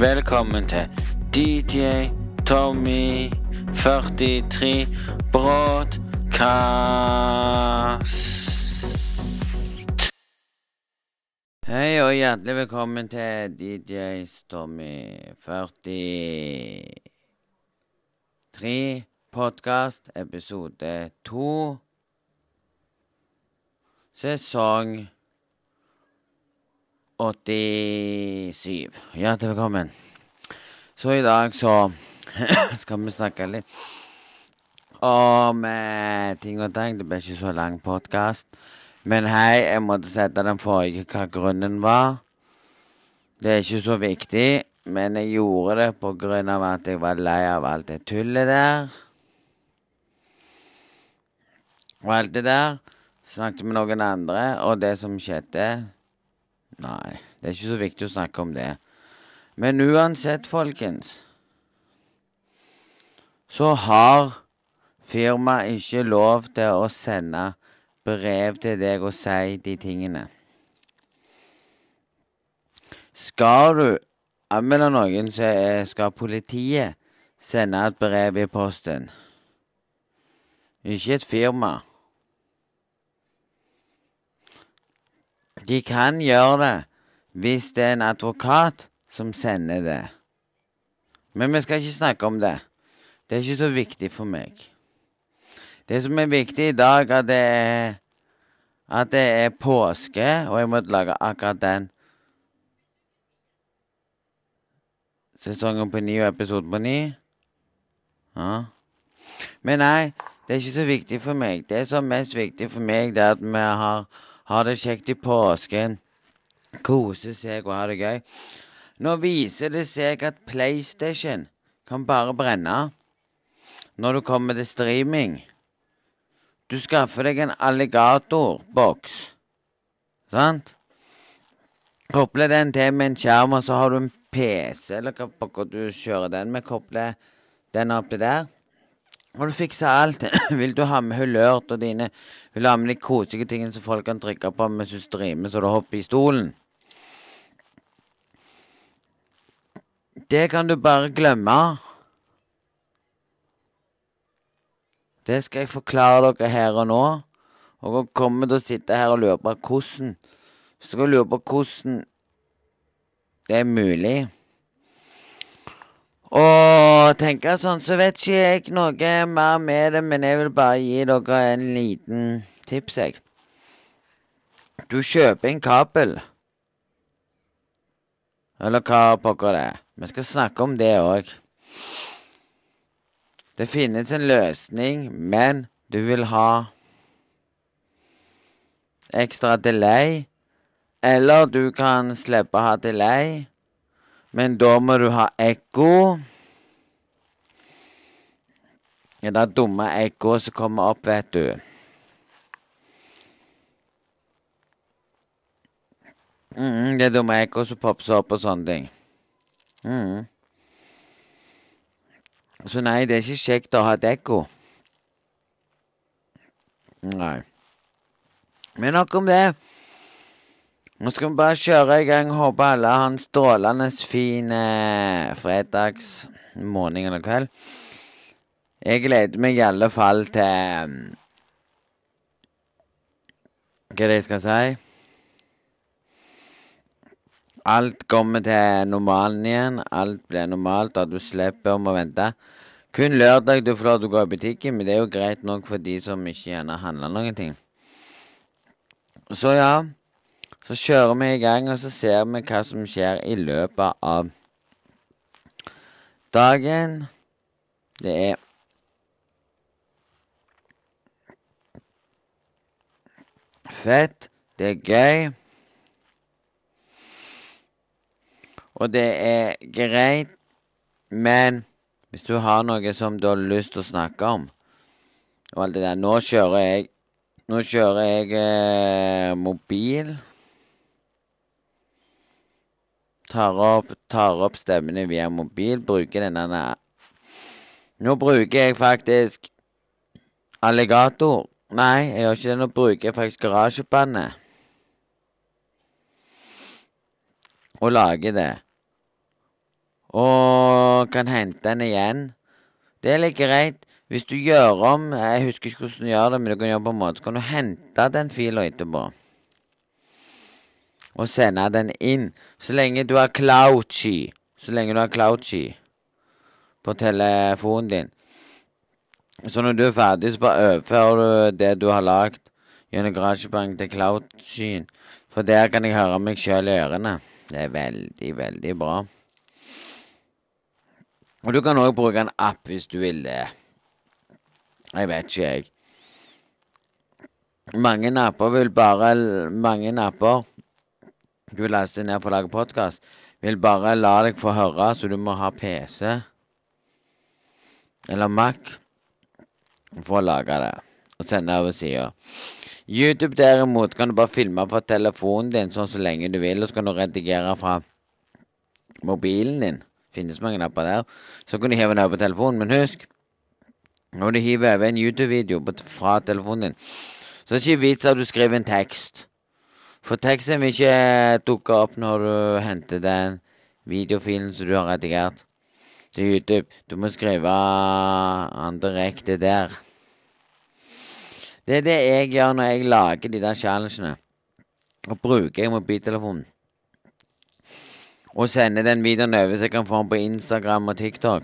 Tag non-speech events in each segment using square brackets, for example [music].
Velkommen til DJ Tommy 43 Broadcast. Hei og hjertelig velkommen til DJ Tommy 43 podkast episode 2 sesong 87. Hjertelig velkommen. Så i dag så [coughs] skal vi snakke litt om eh, ting og ting. Det ble ikke så lang podkast. Men hei, jeg måtte sette den forrige hva grunnen var. Det er ikke så viktig, men jeg gjorde det på grunn av at jeg var lei av alt det tullet der. Og alt det der. Snakket med noen andre, og det som skjedde Nei, det er ikke så viktig å snakke om det. Men uansett, folkens, så har firmaet ikke lov til å sende brev til deg og si de tingene. Skal du anmelde noen, så skal politiet sende et brev i posten. Ikke et firma. De kan gjøre det hvis det er en advokat som sender det. Men vi skal ikke snakke om det. Det er ikke så viktig for meg. Det som er viktig i dag, er det er at det er påske, og jeg måtte lage akkurat den sesongen på ni og episoden på ni. Ja. Men nei, det er ikke så viktig for meg. Det som er mest viktig for meg, det er at vi har har det kjekt i påsken. Kose seg og ha det gøy. Nå viser det seg at PlayStation kan bare brenne når du kommer til streaming. Du skaffer deg en alligatorboks, sant? Kobler den til med en skjerm, og så har du en PC, eller hva pokker du kjører den med. Kobler den opp til der. Og du fikser alt. [clears throat] Vil du ha med hulørt og dine Vil la med de koselige tingene som folk kan trykke på mens du streamer så du hopper i stolen? Det kan du bare glemme. Det skal jeg forklare dere her og nå. Og dere kommer til å sitte her og lure på hvordan Så skal dere lure på hvordan det er mulig. Og tenker sånn, så vet ikke jeg noe mer med det, men jeg vil bare gi dere en liten tips, jeg. Du kjøper en kabel. Eller hva pokker det er. Vi skal snakke om det òg. Det finnes en løsning, men du vil ha ekstra delay. Eller du kan slippe å ha delay. Men da må du ha ekko. Ja, det dumme ekkoet som kommer opp, vet du. Mm, det dumme ekkoet som popper opp og sånne ting. Mm. Så nei, det er ikke kjekt å ha et ekko. Nei. Men nok om det. Nå skal vi bare kjøre i gang. Håper alle har en strålende fin eh, fredagsmorgen eller kveld. Jeg gleder meg i alle fall til mm, Hva er det jeg skal si? Alt kommer til normalen igjen. Alt blir normalt, og du slipper om å vente. Kun lørdag du får lov til å gå i butikken, men det er jo greit nok for de som ikke gjerne handler noen ting. Så ja. Så kjører vi i gang, og så ser vi hva som skjer i løpet av dagen. Det er fett. Det er gøy. Og det er greit, men hvis du har noe som du har lyst til å snakke om og alt det der Nå kjører jeg Nå kjører jeg eh, mobil tar opp, tar opp stemmene via mobil, bruker denne Nå bruker jeg faktisk alligator. Nei, jeg gjør ikke det. Nå bruker jeg faktisk garasjebandet. Og lager det. og kan hente den igjen. Det er litt greit. Hvis du gjør om Jeg husker ikke hvordan du gjør det, men du kan gjøre på en måte, så kan du hente den fila etterpå. Og sende den inn. Så lenge du har Clouchy. Så lenge du har Clouchy på telefonen din. Så når du er ferdig, så bare overfører du det du har lagd gjennom GarageBank til Cloudskyen. For der kan jeg høre meg sjøl i ørene. Det er veldig, veldig bra. Og du kan òg bruke en app hvis du vil det. Jeg vet ikke, jeg. Mange napper vil bare Mange apper du vil laste ned for å lage podkast, vil bare la deg få høre, så du må ha PC eller Mac for å lage det og sende over sida. YouTube derimot kan du bare filme fra telefonen din sånn så lenge du vil, og så kan du redigere fra mobilen din. Finnes mange napper der. Så kan du hive den over på telefonen. Men husk, når du hiver over en YouTube-video fra telefonen din, så er det ikke vits at du skriver en tekst. For teksten vil ikke dukke opp når du henter den videofilen som du har redigert til YouTube. Du må skrive den direkte der. Det er det jeg gjør når jeg lager de der challengene. Og bruker jeg mobiltelefonen. Og sender den videoen over så jeg kan få den på Instagram og TikTok.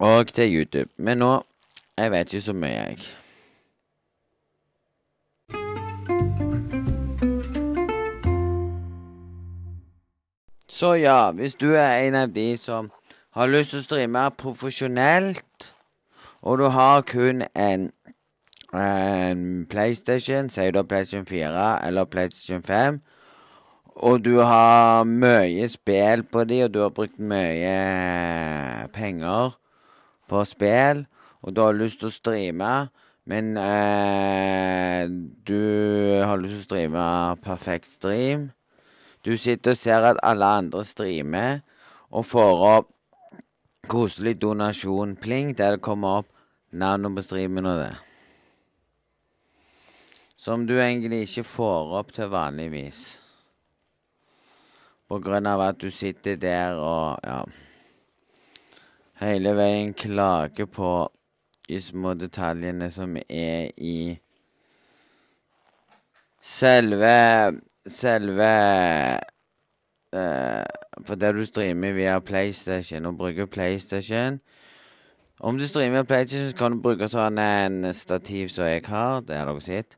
Og til YouTube. Men nå Jeg vet ikke så mye, jeg. Så ja, hvis du er en av de som har lyst til å streame profesjonelt, og du har kun en, en PlayStation, sier du PlayStation 4 eller PlayStation 5, og du har mye spill på de, og du har brukt mye penger på spill, og du har lyst til å streame, men eh, du har lyst til å streame perfekt stream du sitter og ser at alle andre streamer, og får opp koselig donasjon pling der det kommer opp navnet på streamen og det. Som du egentlig ikke får opp til vanligvis. På grunn av at du sitter der og ja Hele veien klager på de små detaljene som er i selve selve uh, For der du streamer via PlayStation og bruker PlayStation Om du streamer PlayStation, kan du bruke sånn en stativ som jeg har. Det har dere sett.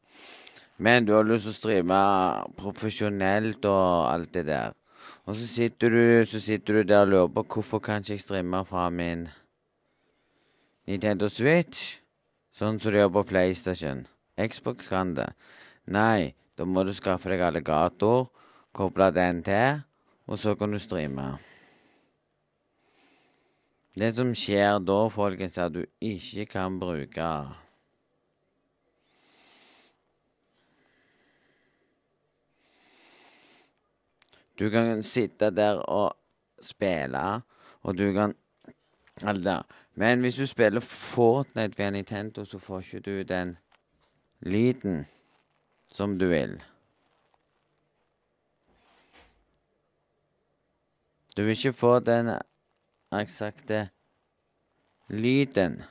Men du har lyst til å streame profesjonelt og alt det der. Og så sitter du, så sitter du der og lurer på hvorfor kan ikke jeg streame fra min Nintendo Switch, sånn som du gjør på PlayStation. Xbox kan det. Nei, da må du skaffe deg alligator, koble den til, og så kan du streame. Det som skjer da, folkens, er at du ikke kan bruke Du kan sitte der og spille, og du kan Eller Men hvis du spiller Fortnite via Nintendo, så får ikke du den lyden som du vil. Du vil ikke få den eksakte lyden.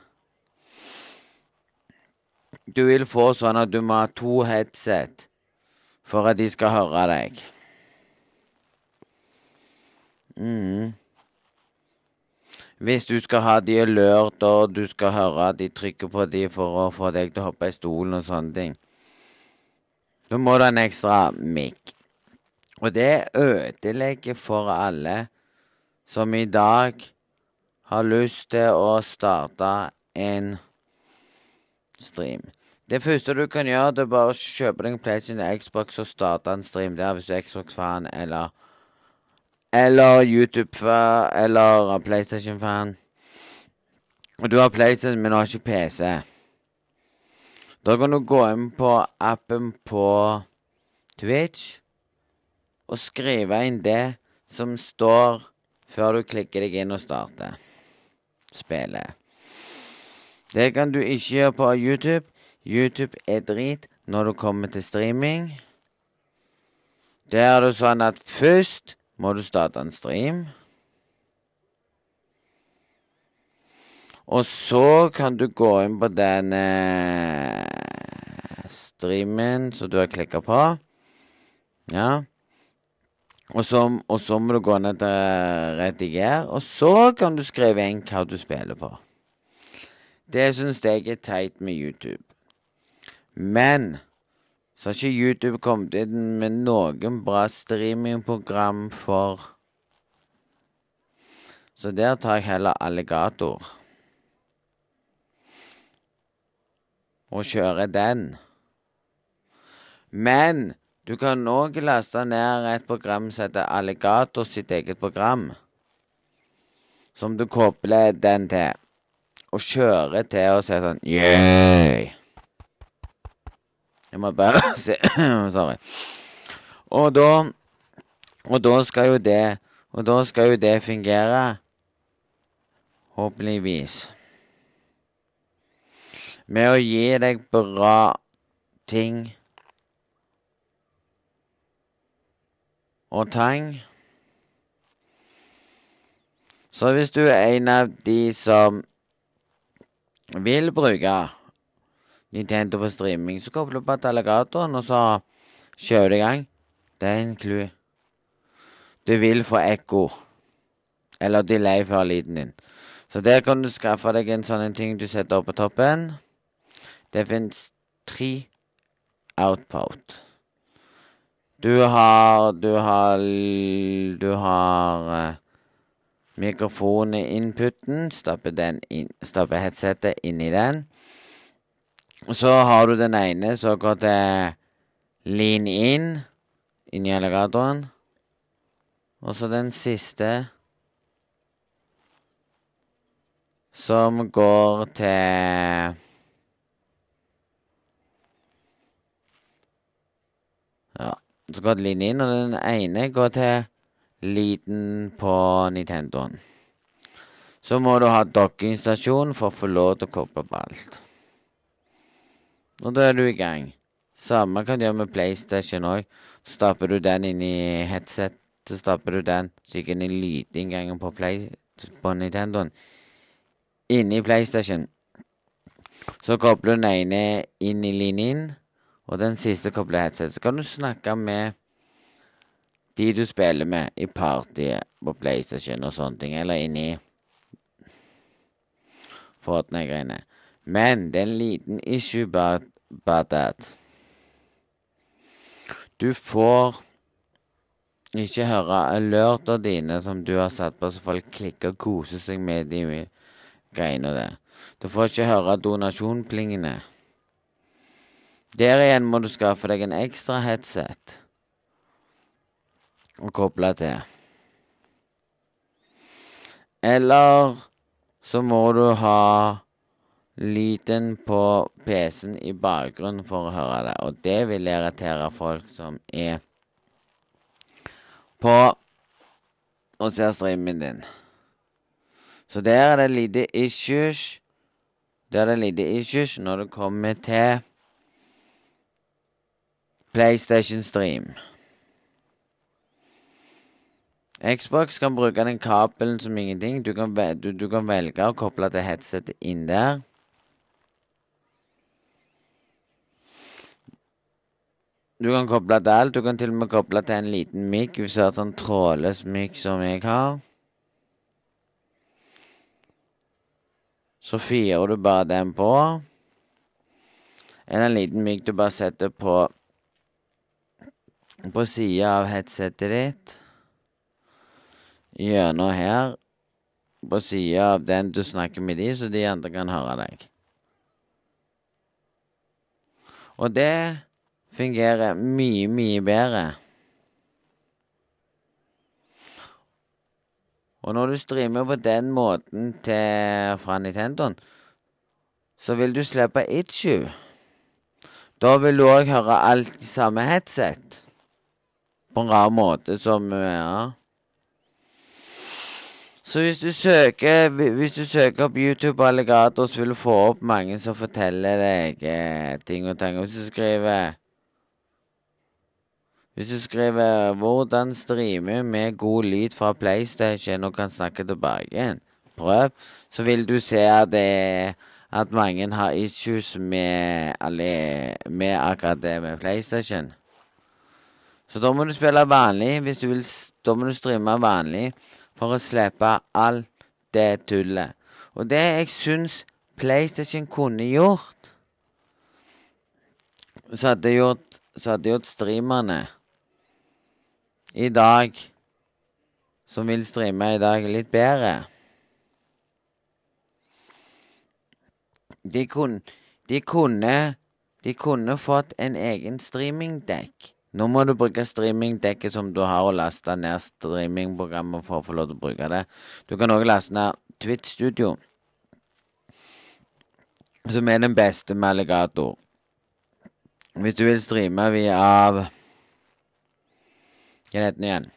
Du vil få sånn at du må ha to headset for at de skal høre deg. Mm. Hvis du skal ha de alert, og du skal høre at de trykker på de for å få deg til å hoppe i stolen og sånne ting. så må du ha en ekstra mic. Og det ødelegger for alle som i dag har lyst til å starte en stream. Det første du kan gjøre, det er bare å kjøpe deg en PlayStation Xbox og starte en stream der hvis du er Xbox-fan eller Eller YouTube-fan eller PlayStation-fan. Og du har PlayStation, men du har ikke PC. Da kan du gå inn på appen på Twitch og skrive inn det som står før du klikker deg inn og starter spillet. Det kan du ikke gjøre på YouTube. YouTube er drit. når du kommer til streaming. Der er det sånn at først må du starte en stream. Og så kan du gå inn på den eh, streamen som du har klikka på. Ja. Og så, og så må du gå ned til rediger, og så kan du skrive inn hva du spiller på. Det syns jeg er teit med YouTube. Men så har ikke YouTube kommet inn med noen bra streamingprogram for Så der tar jeg heller alligator. Og kjører den. Men du kan òg laste ned et program som heter Alligator sitt eget program. Som du kobler den til. Og kjører til og sier sånn Yeah! Jeg må bare [laughs] se Sorry. Og da Og da skal jo det Og da skal jo det fungere. Håpeligvis. Med å gi deg bra ting og tang. Så hvis du er en av de som vil bruke Nintendo for streaming, så kobler du på alligatoren, og så kjører du i gang. Det er en clou. Du vil få ekko. Eller delay før lyden din. Så der kan du skaffe deg en sånn ting du setter opp på toppen. Det fins tre outpout. Du har Du har Du har uh, mikrofoninputen. Stapper den inn Stapper headsetet inni den. Så har du den ene som går til lean in inni alligatoren. Og så den siste som går til Ja. Så går det lean in, og den ene går til liten på Nintendoen. Så må du ha dokkingstasjon for å få lov til å koble på alt. Og da er du i gang. Samme kan du gjøre med PlayStation òg. Så stapper du den inn i headset. Så stapper du den gikk inn i lydinngangen på, Play, på Nintendoen. Inni PlayStation. Så kobler du den ene inn i linjen, og den siste kobler headset. Så kan du snakke med de du spiller med i partyet på PlayStation og sånne ting, eller inni Fortnite-greiene. Men det er en liten issue about, about that. Du får ikke høre alerter dine som du har satt på, så folk klikker og koser seg med de greiene der. Du får ikke høre donasjonplingene. Der igjen må du skaffe deg en ekstra headset å koble til. Eller så må du ha lyden på PC-en i bakgrunnen for å høre det. Og det vil irritere folk som er på og ser streamen din. Så der er det lite issues. Der er det lite issues når det kommer til PlayStation Stream. Xbox kan bruke den kabelen som ingenting. Du kan, du, du kan velge å koble til headsetet inn der. Du kan koble til alt. Du kan til og med koble til en liten mic hvis du har sånn trådløs mic som jeg har. Så fyrer du bare den på. Eller En liten mic du bare setter på på sida av headsetet ditt gjennom her på sida av den du snakker med de, så de andre kan høre deg. Og det fungerer mye, mye bedre. Og når du streamer på den måten til, fra Nintendoen, så vil du slippe issue. Da vil du òg høre alt i samme headset. På en rar måte som ja. Så hvis du søker Hvis du søker opp YouTube alligator, så vil du få opp mange som forteller deg eh, ting og ting. Hvis du skriver Hvis du skriver 'Hvordan streame med god lyd fra PlayStation og kan snakke tilbake prøv, så vil du se det, at mange har issues med, alle, med akkurat det med PlayStation. Så da må du spille vanlig. Hvis du vil, da må du streame vanlig for å slippe alt det tullet. Og det jeg syns PlayStation kunne gjort Så hadde gjort, så hadde gjort streamerne i dag Som vil streame i dag, litt bedre. De kunne De kunne De kunne fått en egen streamingdekk. Nå må du bruke streamingdekket som du har, og laste ned streamingprogrammet for å få lov til å bruke det. Du kan òg laste ned Twitch Studio, som er den beste med alligator. Hvis du vil streame via Heter den igjen?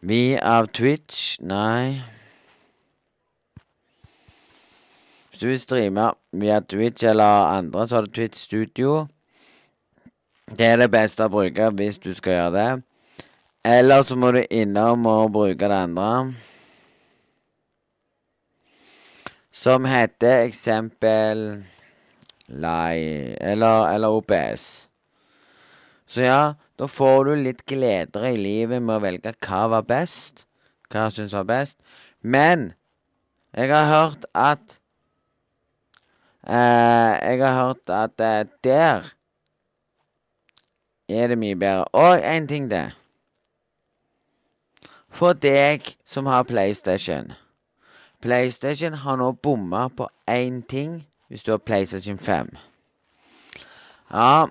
Vi av Twitch Nei. Hvis du vil streame via Twitch eller andre, så har du Twitch Studio. Det er det beste å bruke hvis du skal gjøre det. Eller så må du innom og bruke det andre. Som heter eksempel Lai eller, eller OPS. Så ja, da får du litt gleder i livet med å velge hva var best. Hva jeg syns var best. Men jeg har hørt at eh, Jeg har hørt at eh, der er det mye bedre. Og en ting til. For deg som har PlayStation. PlayStation har nå bomma på én ting hvis du har PlayStation 5. Ja,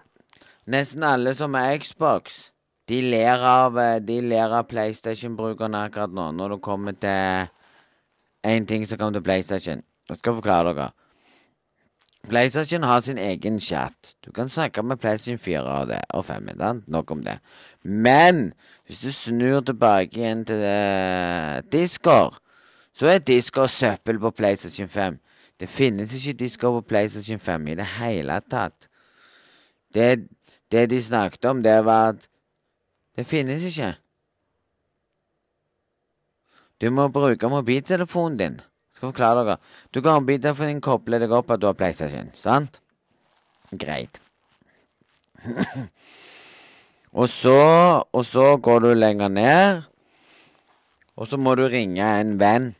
nesten alle som har Xbox, de ler av, ler av PlayStation-brukerne akkurat nå, når det kommer til én ting som kommer til PlayStation. Jeg skal forklare dere. PlayStation har sin egen chat. Du kan snakke med PlayStation 4 og, det, og 5. Nok om det. Men hvis du snur tilbake igjen til uh, Discord, så er Discord søppel på PlayStation 5. Det finnes ikke Discord på PlayStation 5 i det hele tatt. Det, det de snakket om, det var at det finnes ikke. Du må bruke mobiltelefonen din. Skal forklare dere. Du kan mobiltelefonen din koble deg opp at du har PlayStation. Sant? Greit. [clears throat] og så Og så går du lenger ned. Og så må du ringe en venn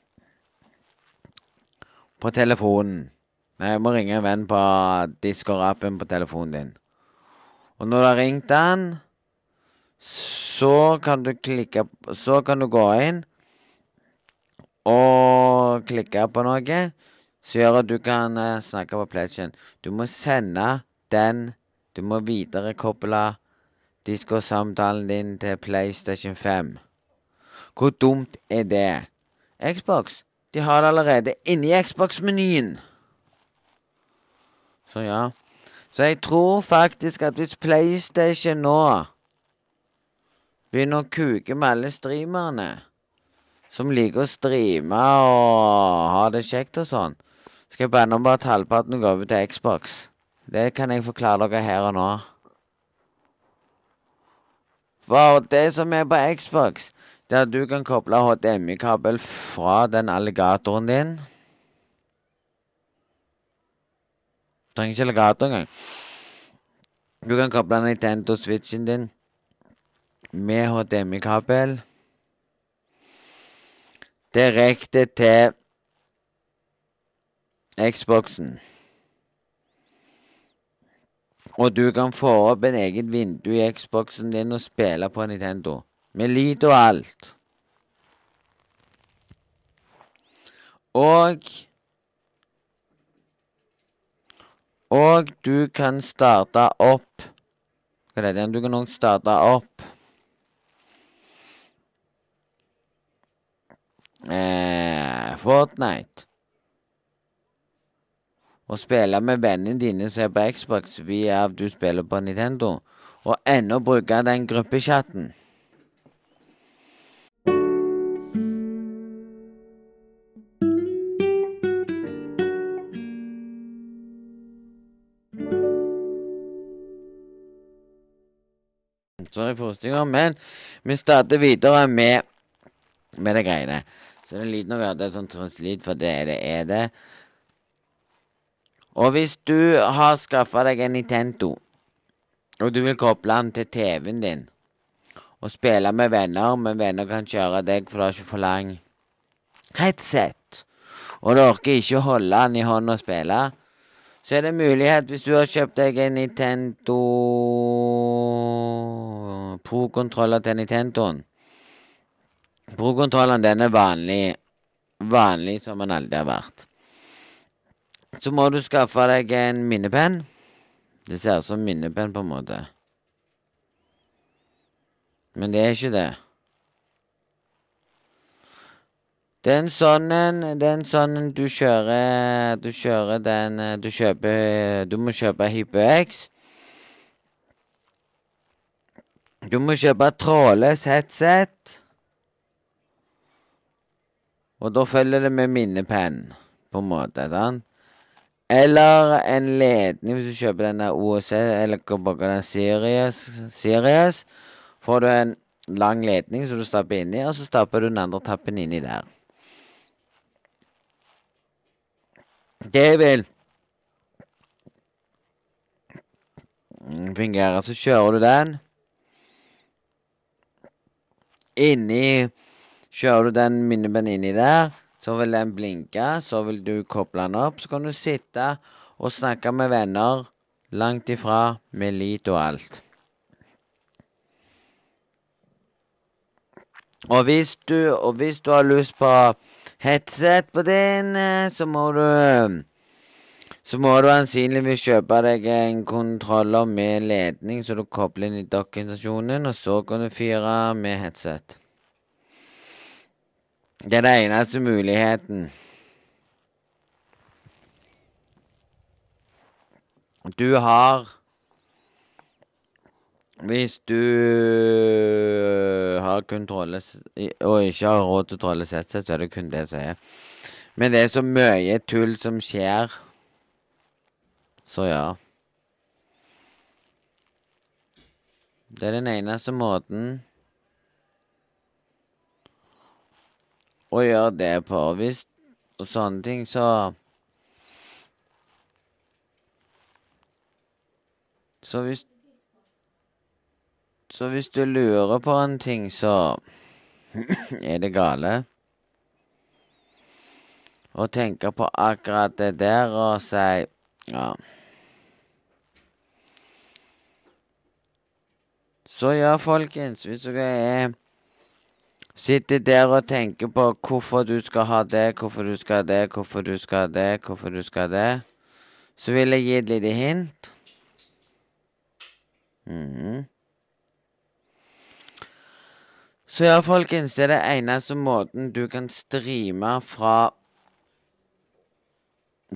på telefonen. Nei, jeg må ringe en venn på Discord-appen på telefonen din. Og når du har ringt den, så kan du klikke Så kan du gå inn og klikke på noe som gjør at du kan uh, snakke på PlayStation. Du må sende den Du må viderekoble Discord-samtalen din til PlayStation 5. Hvor dumt er det? Xbox de har det allerede inni Xbox-menyen. Så ja. Så jeg tror faktisk at hvis PlayStation nå begynner å kuke med alle streamerne som liker å streame og ha det kjekt og sånn, skal jeg banne om at halvparten går over til Xbox. Det kan jeg forklare dere her og nå. For det som er på Xbox, det er at du kan koble HDMI-kabel fra den alligatoren din. Du trenger ikke alligator engang. Du kan koble Nintendo-switchen din med HDMI-kabel direkte til Xboxen. Og du kan få opp en eget vindu i Xboxen din og spille på Nintendo. Med lyd og alt. Og Og du kan starte opp Hva er det? Du kan også starte opp eh, Fortnite. Og spille med vennene dine som er på Xbox via at du spiller på Nintendo. Og ennå bruke den gruppechatten. Sorry for men vi starter videre med, med det greiene. Så det er lyden at det er sånn translyd, for det er det. er det. Og hvis du har skaffa deg en Nintendo, og du vil koble den til TV-en din, og spille med venner, men venner kan kjøre deg, for du har ikke for lang headset, og du orker ikke å holde den i hånda og spille, så er det mulighet, hvis du har kjøpt deg en Nintendo Pro-kontroller til Nintendoen Pro-kontrolleren, den er vanlig, vanlig som den aldri har vært. Så må du skaffe deg en minnepenn. Det ser ut som minnepenn, på en måte. Men det er ikke det. Det er en sånn en Det er en sånn du kjører Du kjører den Du kjøper Du må kjøpe HyperX. Du må kjøpe trådløs headset. Og da følger det med minnepenn, på en måte. sant? Eller en ledning, hvis du kjøper den der OC, eller den Sirius, Sirius, får du en lang ledning som du stapper inni, og så stapper du den andre tappen inni der. Det vil fungere. Så kjører du den inni Kjører du den minnepennen inni der, så vil den blinke, så vil du koble den opp. Så kan du sitte og snakke med venner langt ifra med lyd og alt. Og hvis du, og hvis du har lyst på headset på din, eh, så må du Så må du ansienligvis kjøpe deg en kontroller med ledning, så du kobler inn i dokkinstasjonen, og så kan du fyre med headset. Det er den eneste muligheten. Du har Hvis du har kun trådløs og ikke har råd til trådløs headset, så er det kun det som er. Men det er så mye tull som skjer. Så ja. Det er den eneste måten å gjøre det på. Hvis og sånne ting, så Så hvis Så hvis du lurer på en ting, så [clears throat] er det gale. Å tenke på akkurat det der og si Ja. Så ja, folkens, hvis dere er Sitter der og tenker på hvorfor du skal ha det, hvorfor du skal ha det, hvorfor du skal ha det, hvorfor du skal ha det. Så vil jeg gi et lite hint. Mm. Så ja, folkens, det er det eneste måten du kan streame fra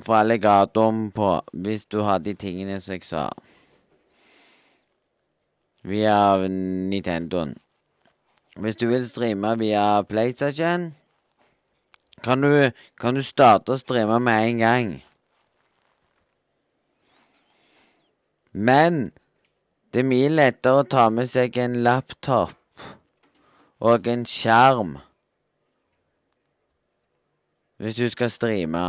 fra alligatoren på, hvis du har de tingene som jeg sa. Via Nintendoen. Hvis du vil streame via PlayStation, kan du, kan du starte å streame med en gang. Men det er mye lettere å ta med seg en laptop og en skjerm hvis du skal streame.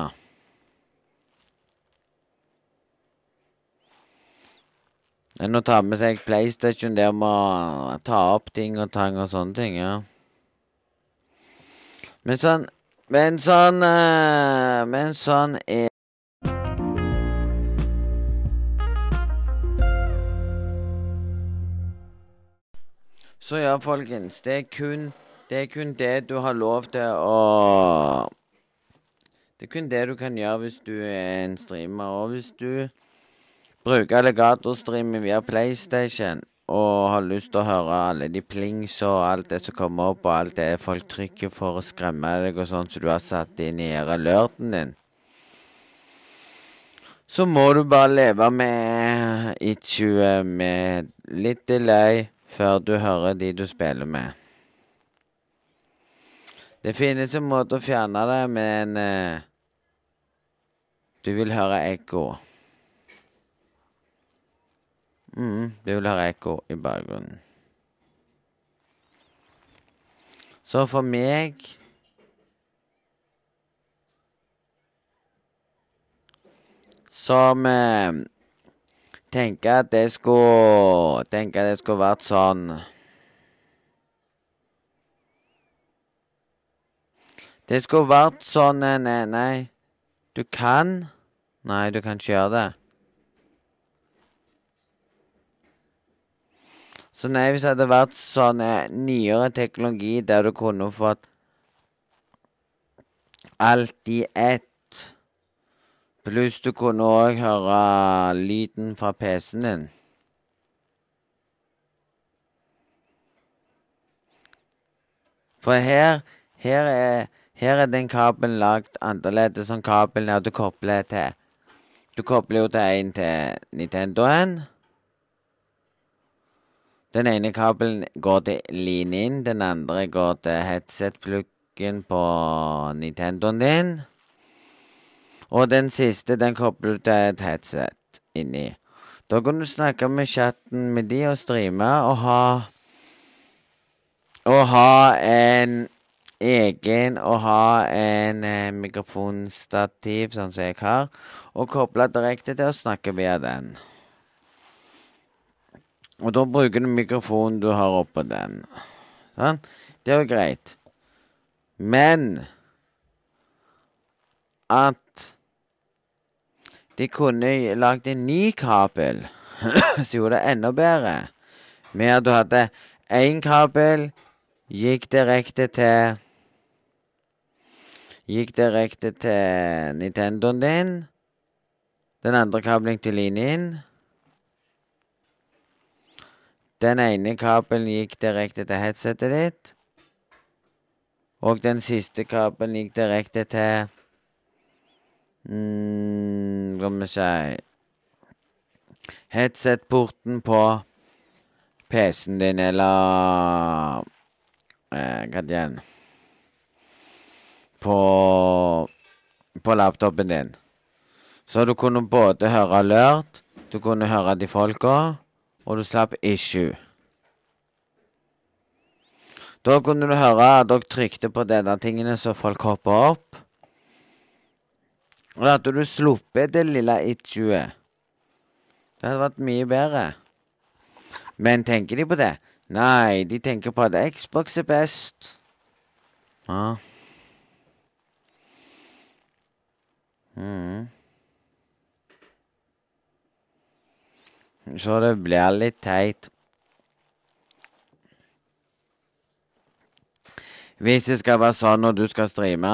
enn å ta med seg PlayStation der å ta opp ting og tang og sånne ting, ja. Men sånn Men sånn uh, Men sånn er Så ja, folkens, det er kun det er kun det du har lov til å Det er kun det du kan gjøre hvis du er en streamer. Og hvis du bruker alligatorstreaming via PlayStation og har lyst til å høre alle de plings og alt det som kommer opp, og alt det folk trykker for å skremme deg og sånn som du har satt inn i alerten din, så må du bare leve med issue med litt delay før du hører de du spiller med. Det finnes en måte å fjerne det, men eh, du vil høre ekko. mm, du vil høre ekko i bakgrunnen. Så for meg Som eh, tenker at det skulle Tenke at det skulle vært sånn Det skulle vært sånn Nei, nei. Du kan Nei, du kan ikke gjøre det. Så nei, hvis det hadde vært sånn eh, nyere teknologi der du kunne fått alt i ett Pluss du kunne òg høre lyden fra PC-en din. For her, her er, her er den kabelen lagd annerledes som kabelen er du kobler til. Du kobler jo til en til Nintendoen. Den ene kabelen går til line inn, den andre går til headset-pluggen på Nintendoen din. Og den siste, den kobler du til et headset inni. Da kan du snakke med chatten med de og streame og ha Og ha en egen Og ha en eh, mikrofonstativ, sånn som jeg har, og koble direkte til å snakke via den. Og da bruker du mikrofonen du har oppå den. Sånn? Det er jo greit. Men at de kunne lagd en ny kabel [clears throat] som gjorde det enda bedre. Med at du hadde én kabel, gikk direkte til Gikk direkte til Nintendoen din. Den andre kabelen til linjen. Den ene kabelen gikk direkte til headsetet ditt. Og den siste kabelen gikk direkte til mm, La meg si Headset-porten på PC-en din, eller eh, Hva igjen På På laptopen din. Så du kunne både høre alert, du kunne høre de folka, og du slapp issue. Da kunne du høre at dere trykte på denne tingene så folk hoppa opp. Og da hadde du sluppet det lille issuet. Det hadde vært mye bedre. Men tenker de på det? Nei, de tenker på at Xbox er best. Ja. Mm. Så det blir litt teit. Hvis det skal være sånn når du skal streame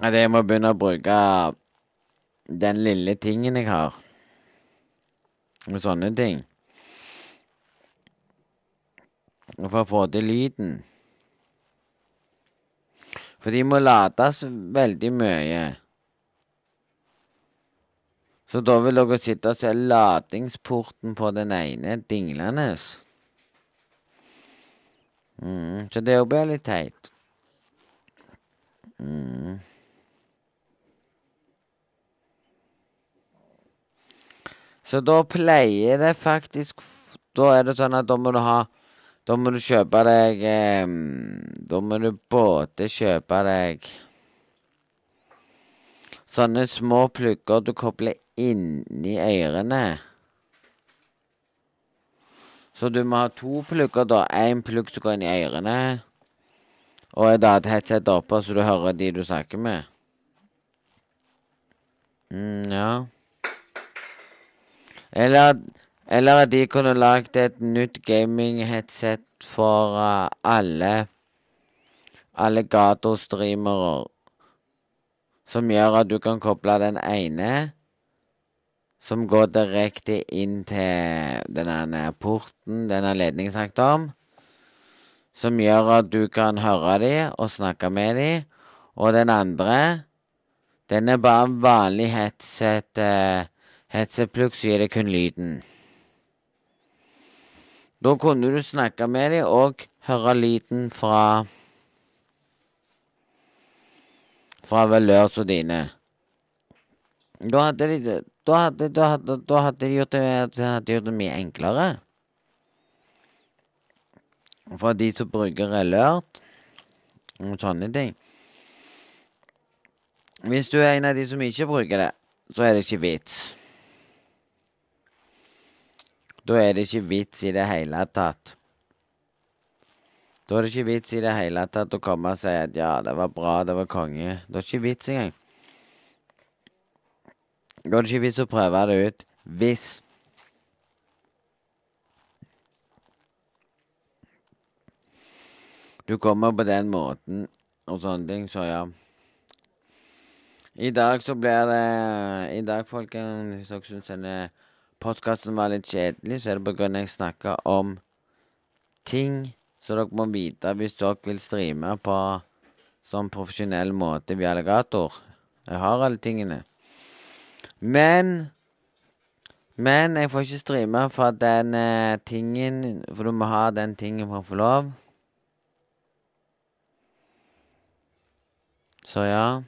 At jeg må begynne å bruke den lille tingen jeg har. Og sånne ting. For å få til lyden. For de må lades veldig mye. Så da vil dere sitte og se ladingsporten på den ene dinglende. Mm, så det blir litt teit. Mm. Så da pleier det faktisk Da er det sånn at da må du ha Da må du kjøpe deg Da må du både kjøpe deg sånne små plugger du kobler inni ørene. Så du må ha to plugger, da. Én plugg som går inn i ørene, og et annet headset oppe, så du hører de du snakker med. Mm, ja. Eller, eller at de kunne lagd et nytt gaming-headset for uh, alle alligator-streamere. Som gjør at du kan koble den ene, som går direkte inn til denne porten, denne ledningen snakket om. Som gjør at du kan høre dem og snakke med dem. Og den andre, den er bare vanlig headset. Uh, Headset-plugg så gir det kun lyden. Da kunne du snakke med dem og høre lyden fra fra valørsa dine. Da hadde de, da hadde, da hadde, da hadde de gjort det, hadde gjort det mye enklere. For de som bruker alert og sånne ting. Hvis du er en av de som ikke bruker det, så er det ikke vits. Da er det ikke vits i det hele tatt. Da er det ikke vits i det hele tatt å komme og si at ja, det var bra, det var konge. Det er ikke vits engang. Da er det ikke vits å prøve det ut hvis du kommer på den måten og sånne ting, så ja. I dag så blir det I dag, folkens, hvis dere syns denne podkasten var litt kjedelig, så er det på grunn av jeg snakker om ting som dere må vite hvis dere vil streame på sånn profesjonell måte via alligator. Jeg har alle tingene. Men Men jeg får ikke streame for den eh, tingen For du må ha den tingen for å få lov. Så ja.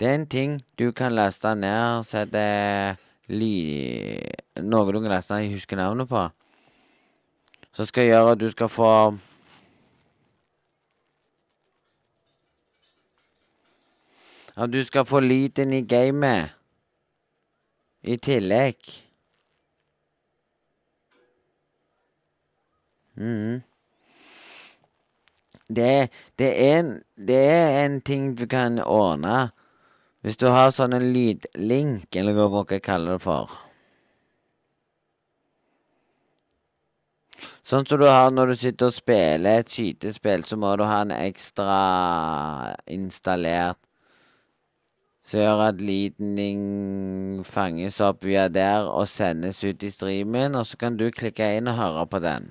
Det er en ting du kan laste ned, så det er ly... Noe du kan laste ned jeg husker navnet på. Som skal gjøre at du skal få At du skal få lyden i gamet i tillegg. Mm. Det, det, er en, det er en ting du kan ordne hvis du har sånn en lydlink, eller hva dere kaller det for. Sånn som du har når du sitter og spiller et skytespill, så må du ha en ekstra installert som gjør at lyden fanges opp via der og sendes ut i streamen, og så kan du klikke inn og høre på den.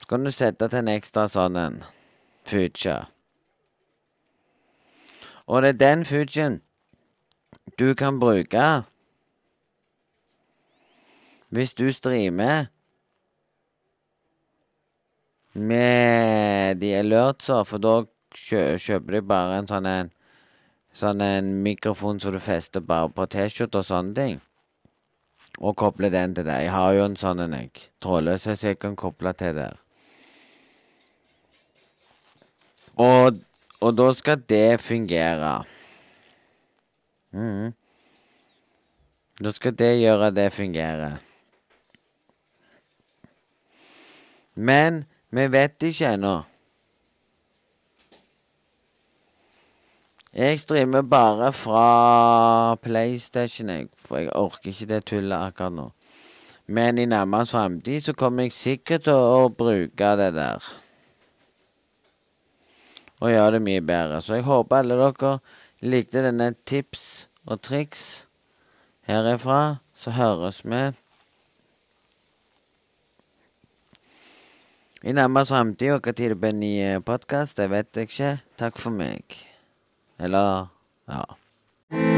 Så kan du sette til en ekstra sånn en future. Og det er den Fujien du kan bruke hvis du streamer med de alertser, for da kjøper de bare en sånn en Sånn en mikrofon som du fester bare på T-skjorte og sånne ting. Og koble den til deg. Jeg har jo en sånn en, jeg. Trådløs, så jeg kan koble til der. Og, og da skal det fungere. Mm. Da skal det gjøre det fungerer. Men vi vet ikke ennå. Jeg streamer bare fra PlayStation, jeg, for jeg orker ikke det tullet akkurat nå. Men i nærmest fremtid så kommer jeg sikkert til å bruke det der. Og gjøre det mye bedre. Så jeg håper alle dere likte denne tips og triks herifra. Så høres vi i nærmere fremtid. Og når det blir ny podkast, det vet jeg ikke. Takk for meg. Eller Ja.